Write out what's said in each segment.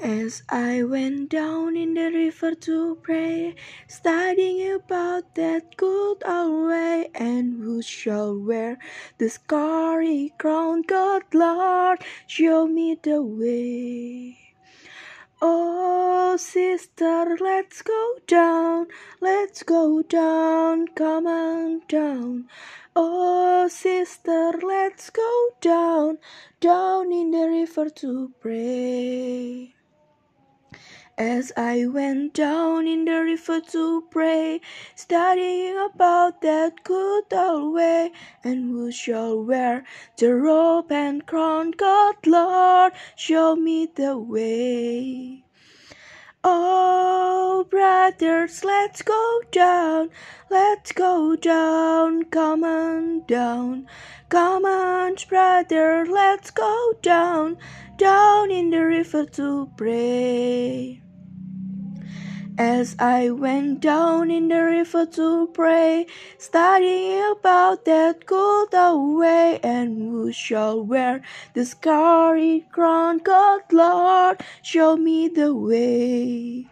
As I went down in the river to pray, studying about that good old way, and who shall wear the scarlet crown? God, Lord, show me the way. Oh, sister, let's go down, let's go down, come on down. Oh, sister, let's go down, down in the river to pray. As I went down in the river to pray, studying about that good old way, and who shall wear the robe and crown? God, Lord, show me the way. Oh, brothers, let's go down, let's go down, come on down, come on, brother, let's go down, down in the river to pray. As I went down in the river to pray, studying about that good old way, and who shall wear the scarlet crown? God, Lord, show me the way.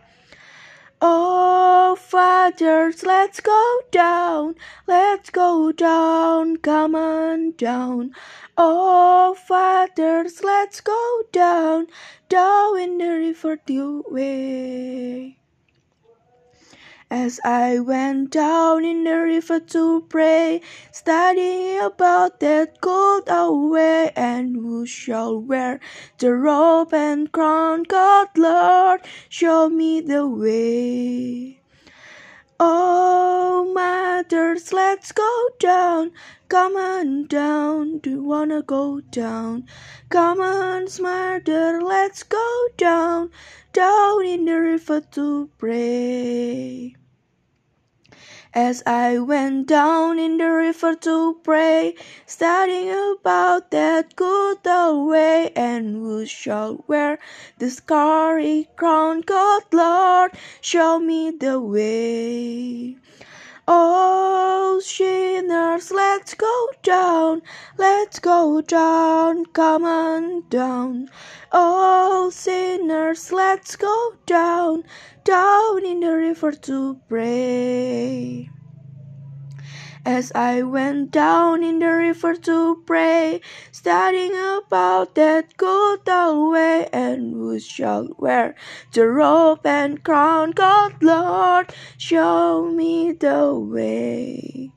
Oh, fathers, let's go down, let's go down, come on down. Oh, fathers, let's go down, down in the river to way. As I went down in the river to pray, studying about that good old way, and who shall wear the robe and crown? God, Lord, show me the way. Oh, mothers, let's go down, come on down, do you wanna go down? Come on, smarter, let's go down, down in the river to pray. As I went down in the river to pray, studying about that good old way, and who shall wear the scarlet crown? God, Lord, show me the way. Down, let's go down, come on down. Oh, sinners, let's go down, down in the river to pray. As I went down in the river to pray, studying about that good old way, and who shall wear the robe and crown? God, Lord, show me the way.